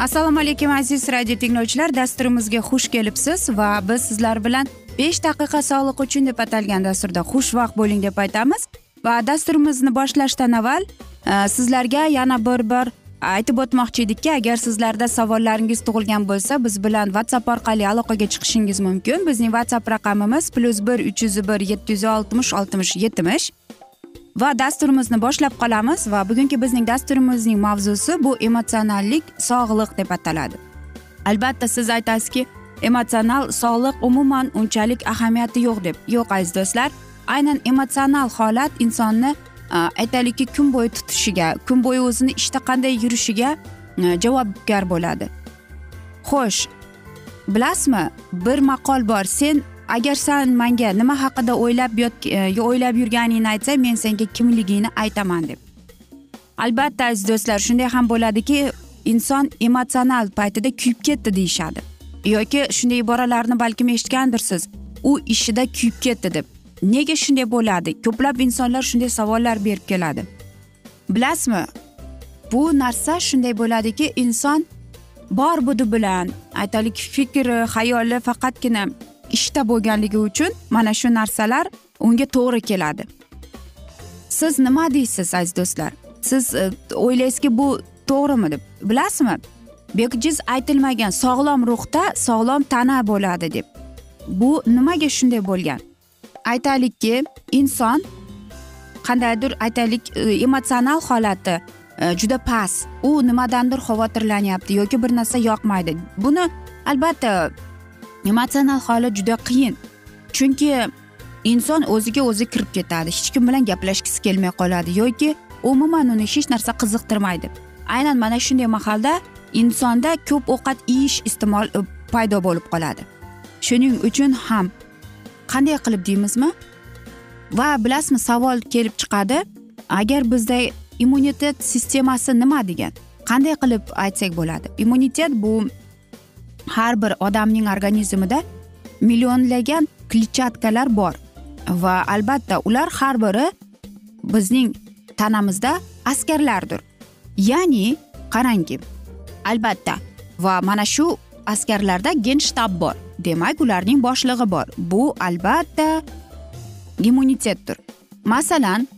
assalomu alaykum aziz radio tinglovchilar. Dasturimizga xush kelibsiz va biz sizlar bilan besh daqiqa sog'liq uchun deb atalgan dasturda xushvaqt bo'ling deb aytamiz. Va dasturimizni boshlashdan avval e, sizlarga yana bir bir aytib o'tmoqchi edikki agar sizlarda savollaringiz tug'ilgan bo'lsa biz bilan whatsapp orqali aloqaga chiqishingiz mumkin. Bizning whatsapp raqamimiz plyus bir uch yuz bir yetti yuz oltmish oltmish yetmish. Va dasturimizni boshlab qolamiz va bugungi bizning dasturimizning mavzusi bu emotsionallik sog'liq deb ataladi. Albatta siz aytasizki emotsional sog'liq umuman unchalik ahamiyati yo'q deb yo'q aziz do'stlar. Aynan emotsional holat insonni e, aytaylikki kun bo'yi tutishiga kun bo'yi o'zini ishda qanday yurishiga e, javobgar bo'ladi. Xo'sh bilasizmi bir maqol bor. Sen agar san manga nima haqida o'ylab e, o'ylab yurganingni aytsang men senga kimligingni aytaman deb. Albatta aziz do'stlar shunday ham bo'ladiki inson emotsional paytida kuyib ketdi deyishadi. Yoki shunday iboralarni balkim eshitgandirsiz u ishida kuyib ketdi deb. Nega shunday bo'ladi? Ko'plab insonlar shunday savollar berib keladi. Bilasizmi? Bu narsa shunday bo'ladiki inson bor budi bilan aytaylik fikri xayoli faqatgina ishda bo'lganligi uchun mana shu narsalar unga to'g'ri keladi. Siz nima deysiz aziz do'stlar? Siz e, o'ylaysizki bu to'g'rimi deb bilasizmi? Bejiz aytilmagan sog'lom ruhda sog'lom tana bo'ladi deb. Bu nimaga shunday bo'lgan? Aytaylikki inson qandaydir aytaylik e, emotsional holati e, juda past. U nimadandir xavotirlanyapti yoki bir narsa yoqmaydi. Buni albatta emotsional holat juda qiyin. Chunki inson o'ziga o'zi kirib ketadi hech kim bilan gaplashgisi kelmay qoladi yoki umuman uni hech narsa qiziqtirmaydi. Aynan mana shunday mahalda insonda ko'p ovqat yeyish iste'mol e, paydo bo'lib qoladi. Shuning uchun ham qanday qilib deymizmi? Va bilasizmi savol kelib chiqadi agar bizda immunitet sistemasi nima degan? Qanday qilib aytsak bo'ladi? Immunitet bu har bir odamning organizmida millionlagan kletchatkalar bor. Va albatta ular har biri bizning tanamizda askarlardir. Ya'ni qarangki albatta va mana shu askarlarda gen shtab bor. Demak ularning boshlig'i bor. Bu albatta immunitetdir. Masalan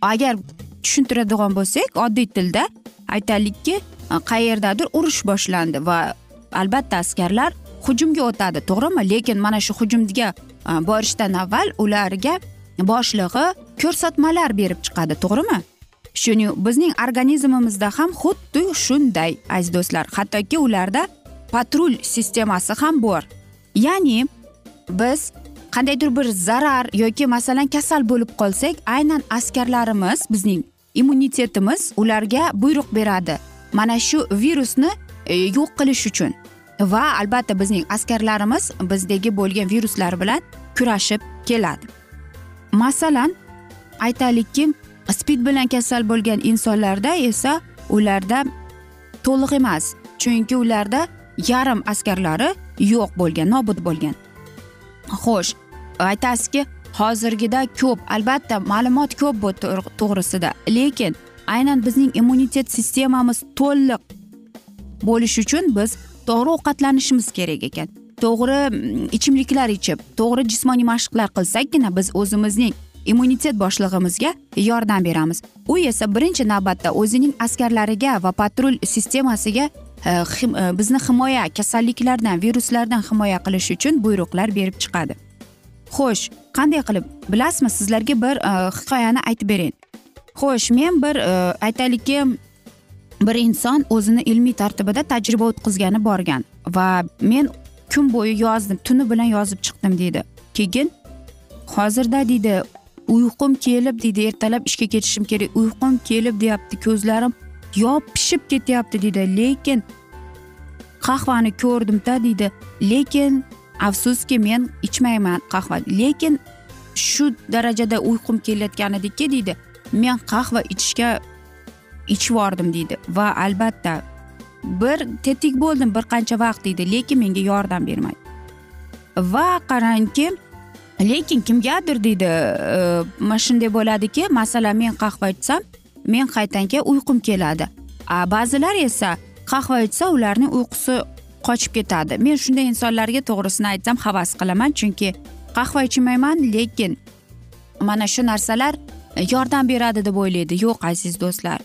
agar tushuntiradigan bo'lsak oddiy tilda aytaylikki qayerdadir urush boshlandi va albatta askarlar hujumga o'tadi to'g'rimi? Lekin mana shu hujumga e, borishdan avval ularga boshlig'i ko'rsatmalar berib chiqadi to'g'rimi? Shuning bizning organizmimizda ham xuddi shunday aziz do'stlar. Hattoki ularda patrul sistemasi ham bor. Ya'ni biz qandaydir bir zarar yoki masalan kasal bo'lib qolsak aynan askarlarimiz bizning immunitetimiz ularga buyruq beradi. Mana shu virusni e, yo'q qilish uchun. Va albatta bizning askarlarimiz bizdagi bo'lgan viruslar bilan kurashib keladi. Masalan aytaylikki spid bilan kasal bo'lgan insonlarda esa ularda to'liq emas chunki ularda yarim askarlari yo'q bo'lgan nobud bo'lgan. Xo'sh aytasizki hozirgida ko'p albatta ma'lumot ko'p bu to'g'risida lekin aynan bizning immunitet sistemamiz to'liq bo'lishi uchun biz to'g'ri ovqatlanishimiz kerak ekan. To'g'ri ichimliklar ichib to'g'ri jismoniy mashqlar qilsakgina biz o'zimizning immunitet boshlig'imizga yordam beramiz. U esa birinchi navbatda o'zining askarlariga va patrul sistemasiga e, e, bizni himoya kasalliklardan viruslardan himoya qilish uchun buyruqlar berib chiqadi. Xo'sh qanday qilib? Bilasizmi sizlarga bir e, hikoyani aytib berayin xo'sh men bir aytaylikki bir inson o'zini ilmiy tartibida tajriba o'tkazgani borgan va men kun bo'yi yozdim tuni bilan yozib chiqdim deydi. Keyin hozirda deydi uyqum kelib deydi ertalab ishga ketishim kerak uyqum kelib deyapti ko'zlarim yopishib ketyapti deydi. Lekin qahvani ko'rdimda deydi lekin afsuski men ichmayman qahva. Lekin shu darajada uyqum kelayotgan ediki deydi men qahva ichishga ichib yubordim deydi. Va albatta bir tetik bo'ldim bir qancha vaqt deydi lekin menga yordam bermadi va qarangki lekin kimgadir deydi e, mana shunday bo'ladiki masalan men qahva ichsam men qaytanga uyqum keladi. A ba'zilar esa qahva ichsa ularning uyqusi qochib ketadi. Men shunday insonlarga to'g'risini aytsam havas qilaman chunki qahva ichmayman lekin mana shu narsalar yordam beradi deb o'ylaydi. Yo'q aziz do'stlar.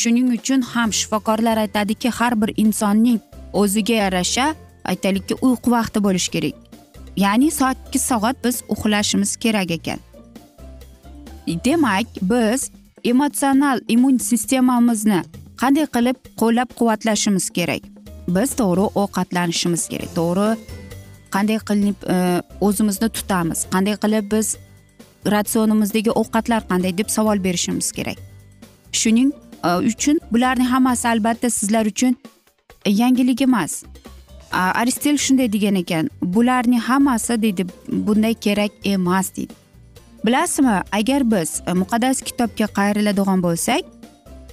Shuning uchun ham shifokorlar aytadiki har bir insonning o'ziga yarasha aytaylikki uyqu vaqti bo'lishi kerak. Ya'ni sakkiz soat biz uxlashimiz kerak ekan. Demak biz emotsional immun sistemamizni qanday qilib qo'llab quvvatlashimiz kerak? Biz to'g'ri ovqatlanishimiz kerak to'g'ri qanday qilib e, o'zimizni tutamiz qanday qilib biz ratsionimizdagi ovqatlar qanday deb savol berishimiz kerak. Shuning E, uchun bularning hammasi albatta sizlar uchun e, yangilik emas. Aristel shunday degan ekan bularning hammasi deydi bunday kerak emas deydi bilasizmi agar biz e, muqaddas kitobga qayriladigan bo'lsak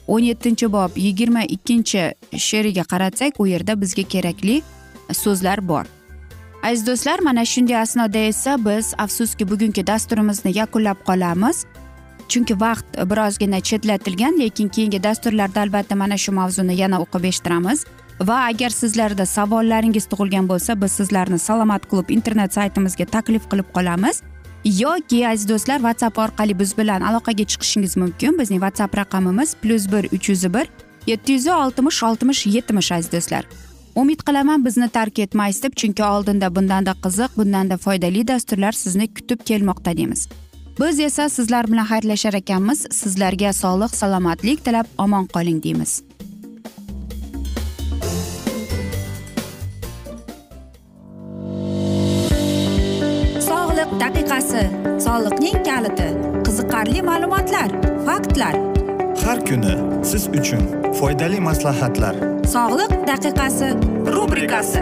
o'n yettinchi bob yigirma ikkinchi she'riga qaratsak u yerda bizga kerakli so'zlar bor. Aziz do'stlar mana shunday asnoda esa biz afsuski bugungi dasturimizni yakunlab qolamiz. Chunki vaqt birozgina chetlatilgan lekin keyingi dasturlarda albatta mana shu mavzuni yana o'qib eshittiramiz. Va agar sizlarda savollaringiz tug'ilgan bo'lsa biz sizlarni salomat klub internet saytimizga taklif qilib qolamiz. Yoki aziz do'stlar whatsapp orqali biz bilan aloqaga chiqishingiz mumkin. Bizning whatsapp raqamimiz plyus bir uch yuz bir yetti yuz oltmish oltmish yetmish aziz do'stlar. Umid qilaman bizni tark etmaysiz deb chunki oldinda bundanda qiziq bundanda foydali dasturlar sizni kutib kelmoqda deymiz. Biz esa sizlar bilan xayrlashar ekanmiz. Sizlarga sog'lik salomatlik tilab omon qoling deymiz. Sog'liq daqiqasi. Soliqning kaliti. Qiziqarli ma'lumotlar faktlar. Har kuni siz uchun foydali maslahatlar. Sog'liq daqiqasi rubrikasi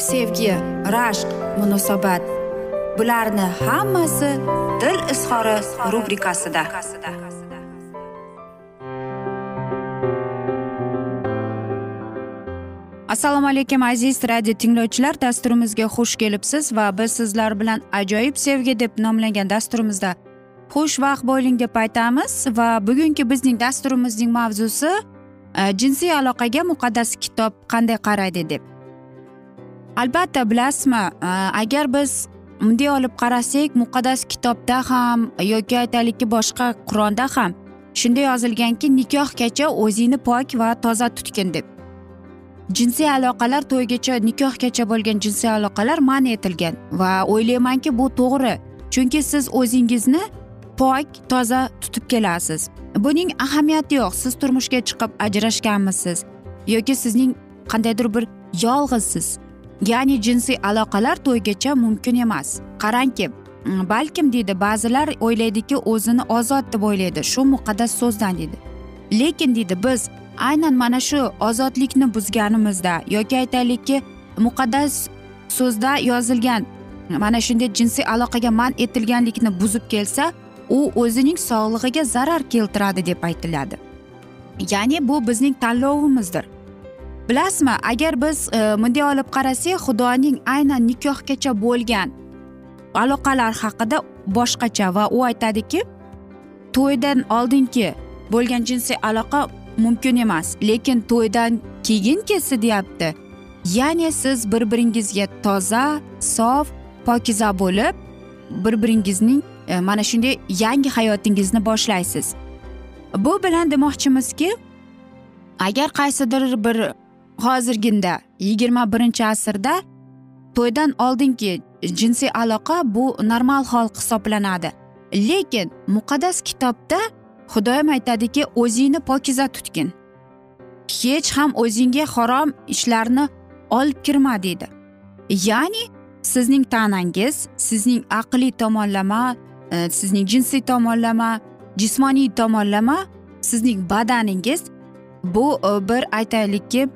sevgi rashq munosabat. Bularni hammasi dil izhori rubrikasida. Assalomu alaykum aziz radio tinglovchilar. Dasturimizga xush kelibsiz va biz sizlar bilan ajoyib sevgi deb nomlangan dasturimizda xushvaqt bo'ling deb aytamiz va bugungi bizning dasturimizning mavzusi e, jinsiy aloqaga muqaddas kitob qanday qaraydi deb. Albatta bilasizmi e, agar biz bunday olib qarasak muqaddas kitobda ham yoki aytaylikki boshqa qur'onda ham shunday yozilganki nikohgacha o'zingni pok va toza tutgin deb. Jinsiy aloqalar to'ygacha nikohgacha bo'lgan jinsiy aloqalar man etilgan va o'ylaymanki bu to'g'ri. Chunki siz o'zingizni pok toza tutib kelasiz. Buning ahamiyati yo'q. Siz turmushga chiqib ajrashganmisiz yoki sizning qandaydir bir yolg'izsiz. Ya'ni jinsiy aloqalar to'ygacha mumkin emas. Qarangki mm, balkim deydi ba'zilar o'ylaydiki o'zini ozod deb o'ylaydi shu muqaddas so'zdan deydi. Lekin deydi biz aynan mana shu ozodlikni buzganimizda yoki aytaylikki muqaddas so'zda yozilgan mana shunday jinsiy aloqaga man etilganlikni buzib kelsa u o'zining sog'lig'iga zarar keltiradi deb aytiladi. Ya'ni bu bizning tanlovimizdir. Bilasizmi agar biz e, bunday olib qarasak xudoning aynan nikohgacha bo'lgan aloqalar haqida boshqacha va u aytadiki to'ydan oldingi bo'lgan jinsiy aloqa mumkin emas lekin to'ydan keyinkisi deyapti. Ya'ni siz bir biringizga toza sof pokiza bo'lib bir biringizning E, mana shunday yangi hayotingizni boshlaysiz. Bu bilan demoqchimizki agar qaysidir bir hozirginda yigirma birinchi asrda to'ydan oldingi jinsiy aloqa bu normal hol hisoblanadi. Lekin muqaddas kitobda xudoyim aytadiki o'zingni pokiza tutgin. Hech ham o'zingga harom ishlarni olib kirma deydi. Ya'ni sizning tanangiz sizning aqliy tomonlama e, sizning jinsiy tomonlama jismoniy tomonlama sizning badaningiz bu e, bir aytaylikki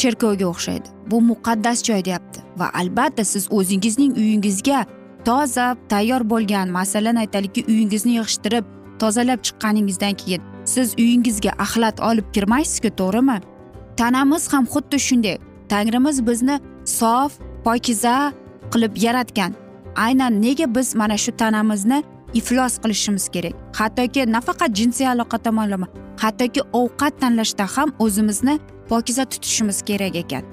cherkovga o'xshaydi. Bu muqaddas joy deyapti va albatta siz o'zingizning uyingizga toza tayyor bo'lgan masalan aytaylikki uyingizni yig'ishtirib tozalab chiqqaningizdan keyin siz uyingizga axlat olib kirmaysizku to'g'rimi? Tanamiz ham xuddi shunday. Tangrimiz bizni sof pokiza qilib yaratgan. Aynan nega biz mana shu tanamizni iflos qilishimiz kerak? Hattoki nafaqat jinsiy aloqa tomonlama hattoki ovqat tanlashda ham o'zimizni pokiza tutishimiz kerak ekan.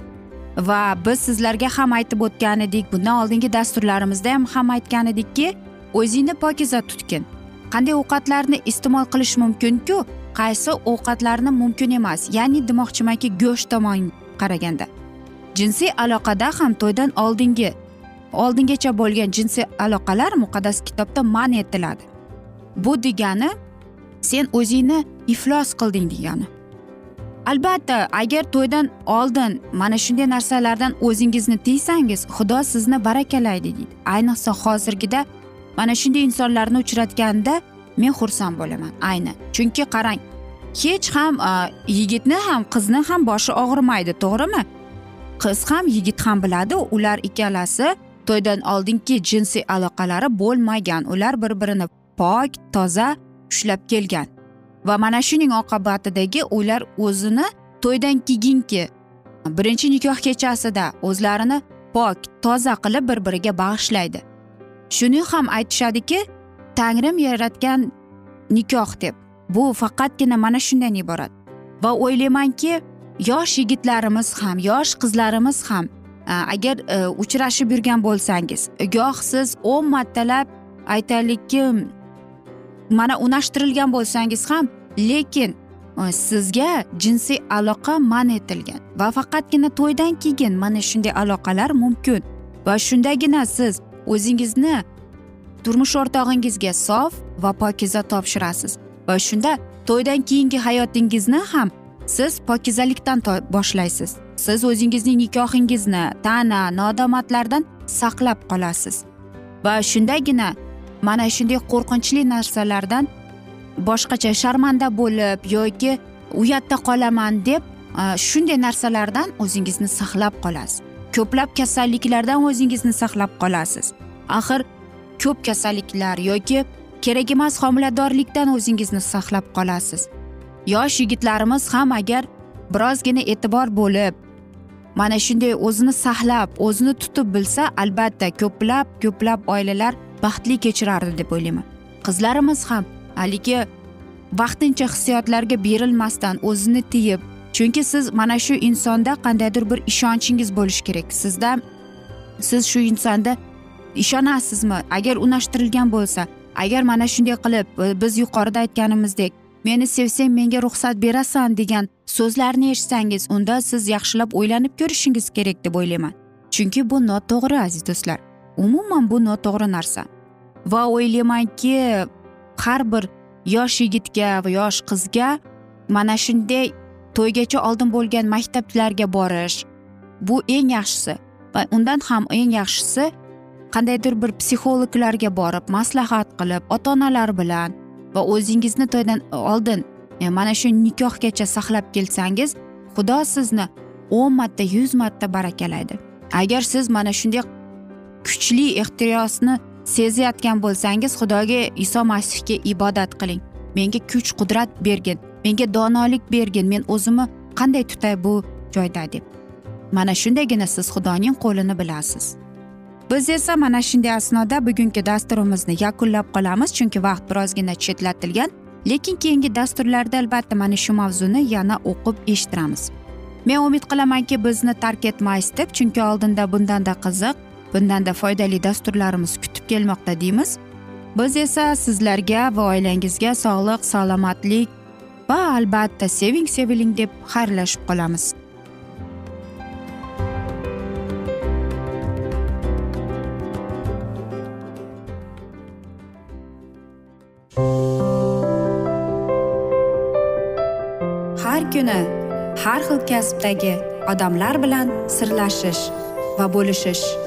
Va biz sizlarga ham aytib o'tgan edik bundan oldingi dasturlarimizda ham ham aytgan edikki o'zingni pokiza tutgin. Qanday ovqatlarni iste'mol qilish mumkinku? Qaysi ovqatlarni mumkin emas? Ya'ni demoqchimanki go'sht tomon qaraganda. Jinsiy aloqada ham to'ydan oldingi oldingacha bo'lgan jinsiy aloqalar muqaddas kitobda man etiladi. Bu degani sen o'zingni iflos qilding degani. Albatta agar to'ydan oldin mana shunday narsalardan o'zingizni tiysangiz xudo sizni barakalaydi deydi. Ayniqsa hozirgida mana shunday insonlarni uchratganda men xursand bo'laman aynan. Chunki qarang hech ham yigitni ham qizni ham boshi og'rimaydi to'g'rimi? Qiz ham yigit ham biladi ular ikkalasi to'ydan oldingi jinsiy aloqalari bo'lmagan ular bir birini pok toza ushlab kelgan. Va mana shuning oqibatidagi ular o'zini to'ydan keyingi birinchi nikoh kechasida o'zlarini pok toza qilib bir biriga bag'ishlaydi. Shuni ham aytishadiki tangrim yaratgan nikoh deb bu faqatgina mana shundan iborat. Va o'ylaymanki yosh yigitlarimiz ham yosh qizlarimiz ham agar e, uchrashib yurgan bo'lsangiz goh siz o'n martalab aytaylikki mana unashtirilgan bo'lsangiz ham lekin e, sizga jinsiy aloqa man etilgan va faqatgina to'ydan keyin mana shunday aloqalar mumkin. Va shundagina siz o'zingizni turmush o'rtog'ingizga sof va pokiza topshirasiz. Va shunda to'ydan keyingi hayotingizni ham siz pokizalikdan boshlaysiz. Siz o'zingizning nikohingizni ta'na nodomatlardan saqlab qolasiz. Va shundagina mana shunday qo'rqinchli narsalardan boshqacha sharmanda bo'lib yoki uyatda qolaman deb shunday narsalardan o'zingizni saqlab qolasiz. Ko'plab kasalliklardan o'zingizni saqlab qolasiz. Axir ko'p kasalliklar yoki kerak emas homiladorlikdan o'zingizni saqlab qolasiz. Yosh yigitlarimiz ham agar birozgina e'tibor bo'lib mana shunday o'zini saqlab o'zini tutib bilsa albatta ko'plab ko'plab oilalar baxtli kechirardi deb o'ylayman. Qizlarimiz ham haligi vaqtincha hissiyotlarga berilmasdan o'zini tiyib chunki siz mana shu insonda qandaydir bir ishonchingiz bo'lishi kerak. Sizda siz shu insonda ishonasizmi? Agar unashtirilgan bo'lsa agar mana shunday qilib biz yuqorida aytganimizdek meni sevsang menga ruxsat berasan degan so'zlarni eshitsangiz unda siz yaxshilab o'ylanib ko'rishingiz kerak deb o'ylayman. Chunki bu noto'g'ri aziz do'stlar. Umuman bu noto'g'ri narsa. Va o'ylaymanki har bir yosh yigitga va yosh qizga mana shunday to'ygacha oldin bo'lgan maktablarga borish. Bu eng yaxshisi va undan ham eng yaxshisi qandaydir bir psixologlarga borib maslahat qilib ota onalar bilan va o'zingizni to'ydan oldin mana shu nikohgacha saqlab kelsangiz xudo sizni o'n marta yuz marta barakalaydi. Agar siz mana shunday kuchli ehtiyosni sezayotgan bo'lsangiz xudoga iso masihga ibodat qiling. Menga kuch qudrat bergin menga donolik bergin. Men o'zimni qanday tutay bu joyda deb. Mana shundagina siz xudoning qo'lini bilasiz. Biz esa mana shunday asnoda bugungi dasturimizni yakunlab qolamiz chunki vaqt birozgina chetlatilgan. Lekin keyingi dasturlarda albatta mana shu mavzuni yana o'qib eshittiramiz. Men umid qilamanki bizni tark etmaysiz deb chunki oldinda bundanda qiziq bundanda foydali dasturlarimiz kutib kelmoqda deymiz. Biz esa sizlarga va oilangizga sog'lik salomatlik va albatta seving seviling deb xayrlashib qolamiz. Har kuni har xil kasbdagi odamlar bilan sirlashish va bo'lishish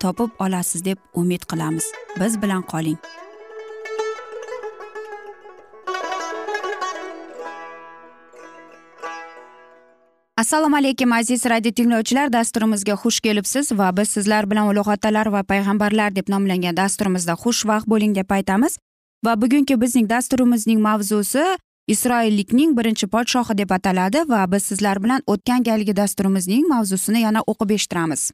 topib olasiz deb umid qilamiz. Biz bilan qoling. Assalomu alaykum aziz radio tinglovchilar. Dasturimizga xush kelibsiz va biz sizlar bilan ulug' otalar va payg'ambarlar deb nomlangan dasturimizda xushvaqt bo'ling deb aytamiz. Va bugungi bizning dasturimizning mavzusi isroillikning birinchi podshohi deb ataladi va biz sizlar bilan o'tgan galgi dasturimizning mavzusini yana o'qib eshittiramiz.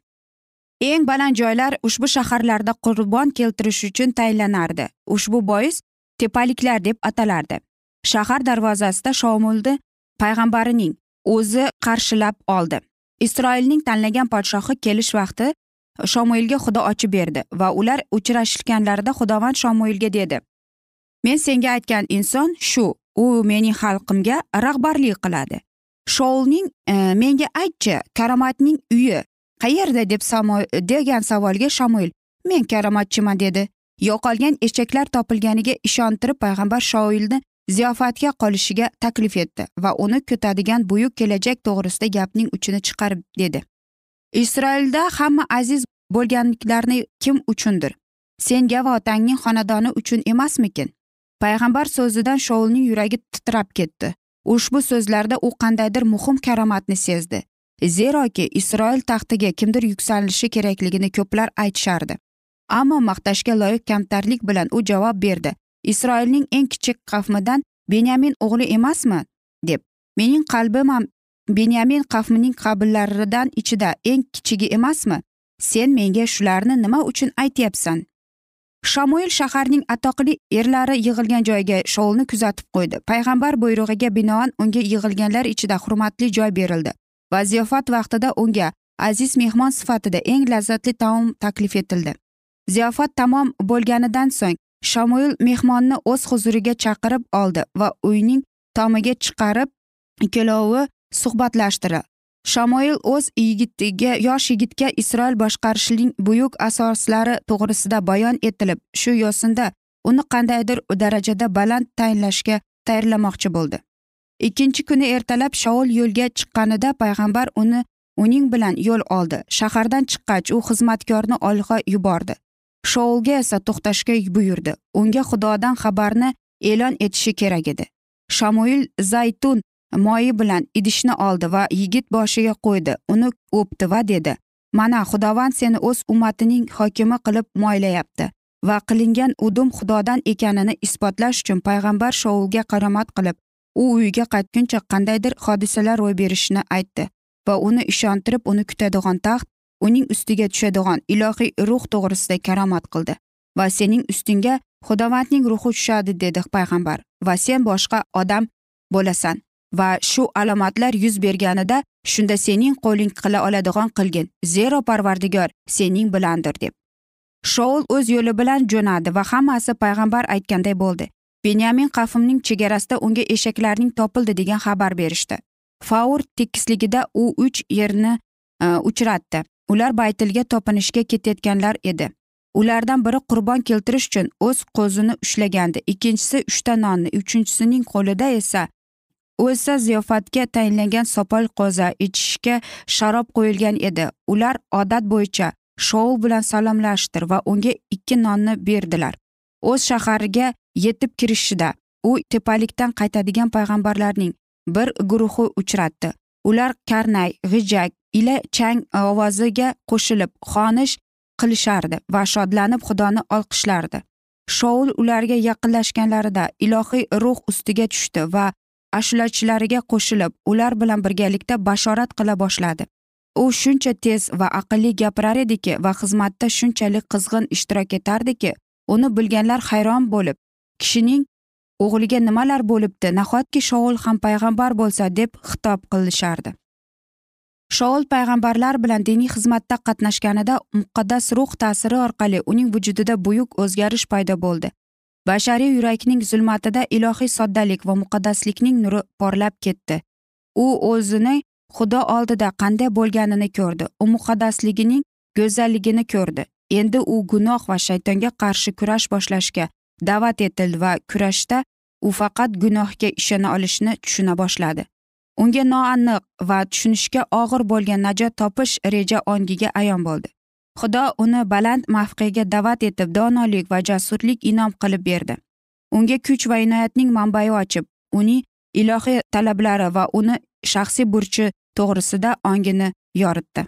Eng baland joylar ushbu shaharlarda qurbon keltirish uchun tayinlanardi. Ushbu bois tepaliklar deb atalardi. Shahar darvozasida shomulni payg'ambarining o'zi qarshilab oldi. Isroilning tanlagan podshohi kelish vaqti shomuilga xudo ochib berdi va ular uchrashganlarida xudovand shomuilga dedi. Men senga aytgan inson shu u mening xalqimga rahbarlik qiladi. Shoulning e, menga aytchi karomatning uyi qayerda deb degan savolga shamuil men karomatchiman dedi. Yo'qolgan eshaklar topilganiga ishontirib payg'ambar shoilni ziyofatga qolishiga taklif etdi va uni kutadigan buyuk kelajak to'g'risida gapning uchini chiqarib dedi. Isroilda hamma aziz bo'lganliklarni kim uchundir? Senga va otangning xonadoni uchun emasmikin? Payg'ambar so'zidan shoulning yuragi titrab ketdi. Ushbu so'zlarda u qandaydir muhim karomatni sezdi. Zeroki isroil taxtiga kimdir yuksalishi kerakligini ko'plar aytishardi. Ammo maqtashga loyiq kamtarlik bilan u javob berdi. Isroilning eng kichik qavmidan benyamin o'g'li emasmi? deb. Mening qalbim ham benyamin qavmining qabillaridan ichida eng kichigi emasmi? Sen menga shularni nima uchun aytyapsan? Shamoil shaharning atoqli erlari yig'ilgan joyga shoulni kuzatib qo'ydi. Payg'ambar buyrug'iga binoan unga yig'ilganlar ichida hurmatli joy berildi. Va ziyofat vaqtida unga aziz mehmon sifatida eng lazzatli taom taklif etildi. Ziyofat tamom bo'lganidan so'ng shamoil mehmonni o'z huzuriga chaqirib oldi va uyning tomiga chiqarib ikkovovi suhbatlashdilar shamoil o'z yigitiga yosh yigitga isroil boshqarishining buyuk asoslari to'g'risida bayon etilib shu yo'sinda uni qandaydir darajada baland tayinlashga tayyorlamoqchi bo'ldi. Ikkinchi kuni ertalab shaul yo'lga chiqqanida payg'ambar uni uning bilan yo'l oldi. Shahardan chiqqach u xizmatkorni olg'a yubordi. Shoulga esa to'xtashga buyurdi. Unga xudodan xabarni e'lon etishi kerak edi. Shamoil zaytun moyi bilan idishni oldi va yigit boshiga qo'ydi. Uni o'pdi va dedi mana xudovand seni o'z ummatining hokimi qilib moylayapti va qilingan udum xudodan ekanini isbotlash uchun payg'ambar shoulga qaromat qilib u uyiga qaytguncha qandaydir hodisalar ro'y berishini aytdi va uni ishontirib uni kutadigan taxt uning ustiga tushadigan ilohiy ruh to'g'risida karomat qildi va sening ustingga xudovandning ruhi tushadi dedi payg'ambar va sen boshqa odam bo'lasan va shu alomatlar yuz berganida shunda sening qo'ling qila oladigan qilgin zero parvardigor sening bilandir deb. Shoul o'z yo'li bilan jo'nadi va hammasi payg'ambar aytganday bo'ldi. Benyamin qafimning chegarasida unga eshaklarning topildi degan xabar berishdi. Faur tekisligida u uch yerni e, uchratdi. Ular baytilga topinishga ketayotganlar edi. Ulardan biri qurbon keltirish uchun o'z qo'zini ushlagandi. Ikkinchisi uchta nonni uchinchisining qo'lida esa o'lsa ziyofatga tayinlangan sopol qo'za ichishga sharob qo'yilgan edi. Ular odat bo'yicha shou bilan salomlashdir va unga ikki nonni berdilar. O'z shahariga yetib kirishida u tepalikdan qaytadigan payg'ambarlarning bir guruhi uchratdi. Ular karnay g'ijak ila chang ovoziga qo'shilib xonish qilishardi va shodlanib xudoni olqishlardi. Shoul ularga yaqinlashganlarida ilohiy ruh ustiga tushdi va ashulachilariga qo'shilib ular bilan birgalikda bashorat qila boshladi. U shuncha tez va aqlli gapirar ediki va xizmatda shunchalik qizg'in ishtirok etardiki uni bilganlar hayron bo'lib kishining o'g'liga nimalar bo'libdi nahotki shoul ham payg'ambar bo'lsa deb xitob qilishardi. Shoul payg'ambarlar bilan diniy xizmatda qatnashganida muqaddas ruh ta'siri orqali uning vujudida buyuk o'zgarish paydo bo'ldi. Bashariy yurakning zulmatida ilohiy soddalik va muqaddaslikning nuri porlab ketdi. U o'zini xudo oldida qanday bo'lganini ko'rdi u muqaddasligining go'zalligini ko'rdi. Endi u gunoh va shaytonga qarshi kurash boshlashga da'vat etildi va kurashda u faqat gunohga ishona olishni tushuna boshladi. Unga noaniq va tushunishga og'ir bo'lgan najot topish reja ongiga ayon bo'ldi. Xudo uni baland mavqega da'vat etib donolik va jasurlik inom qilib berdi. Unga kuch va inoyatning manbai ochib uning ilohiy talablari va uni shaxsiy burchi to'g'risida ongini yoritdi.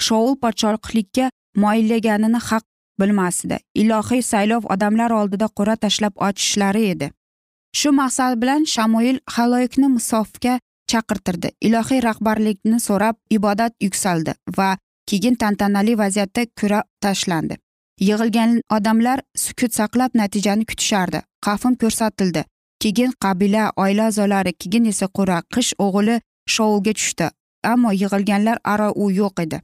Shoul podshohlikka moyillaganini haq bilmasdi. Ilohiy saylov odamlar oldida qur'a tashlab ochishlari edi. Shu maqsad bilan shamoil haloyiqni musofga chaqirtirdi. Ilohiy rahbarlikni so'rab ibodat yuksaldi va keyin tantanali vaziyatda kura tashlandi. Yig'ilgan odamlar sukut saqlab natijani kutishardi. Qafm ko'rsatildi. Keyin qabila oila a'zolari keyin esa qura qish o'g'li shovulga tushdi. Ammo yig'ilganlar aro u yo'q edi.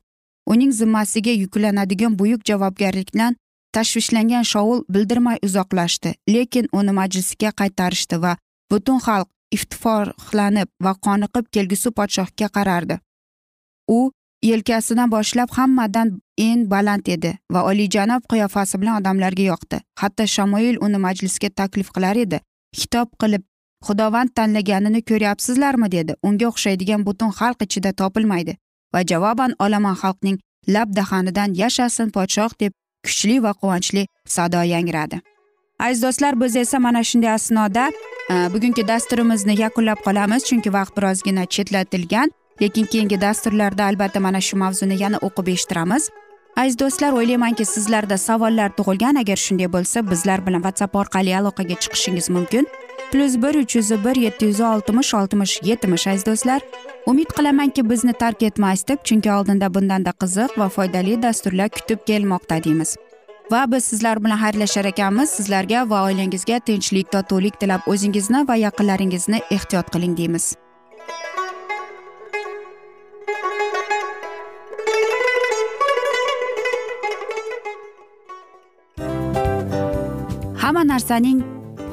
Uning zimmasiga yuklanadigan buyuk javobgarlikdan tashvishlangan shoul bildirmay uzoqlashdi lekin uni majlisga qaytarishdi va butun xalq iftiforlanib va qoniqib kelgusi podshohga qarardi. U yelkasidan boshlab hammadan eng baland edi va oliyjanob qiyofasi bilan odamlarga yoqdi. Hatto shamoil uni majlisga taklif qilar edi xitob qilib xudovand tanlaganini ko'ryapsizlarmi? dedi. Unga o'xshaydigan butun xalq ichida topilmaydi. Va javoban olomon xalqning lab dahanidan yashasin podshoh deb kuchli va quvonchli sado yangradi aziz do'stlar biz esa mana shunday asnoda e, bugungi dasturimizni yakunlab qolamiz chunki vaqt birozgina chetlatilgan lekin keyingi dasturlarda albatta mana shu mavzuni yana o'qib eshittiramiz. Aziz do'stlar o'ylaymanki sizlarda savollar tug'ilgan agar shunday bo'lsa bizlar bilan whatsapp orqali aloqaga chiqishingiz mumkin. Plyus bir uch yuz bir yetti yuz oltmish oltmish yetmish aziz do'stlar. Umid qilamanki bizni tark etmaysiz deb chunki oldinda bundanda qiziq va foydali dasturlar kutib kelmoqda deymiz. Va biz sizlar bilan xayrlashar ekanmiz. Sizlarga va oilangizga tinchlik totuvlik tilab o'zingizni va yaqinlaringizni ehtiyot qiling deymiz. Hamma narsaning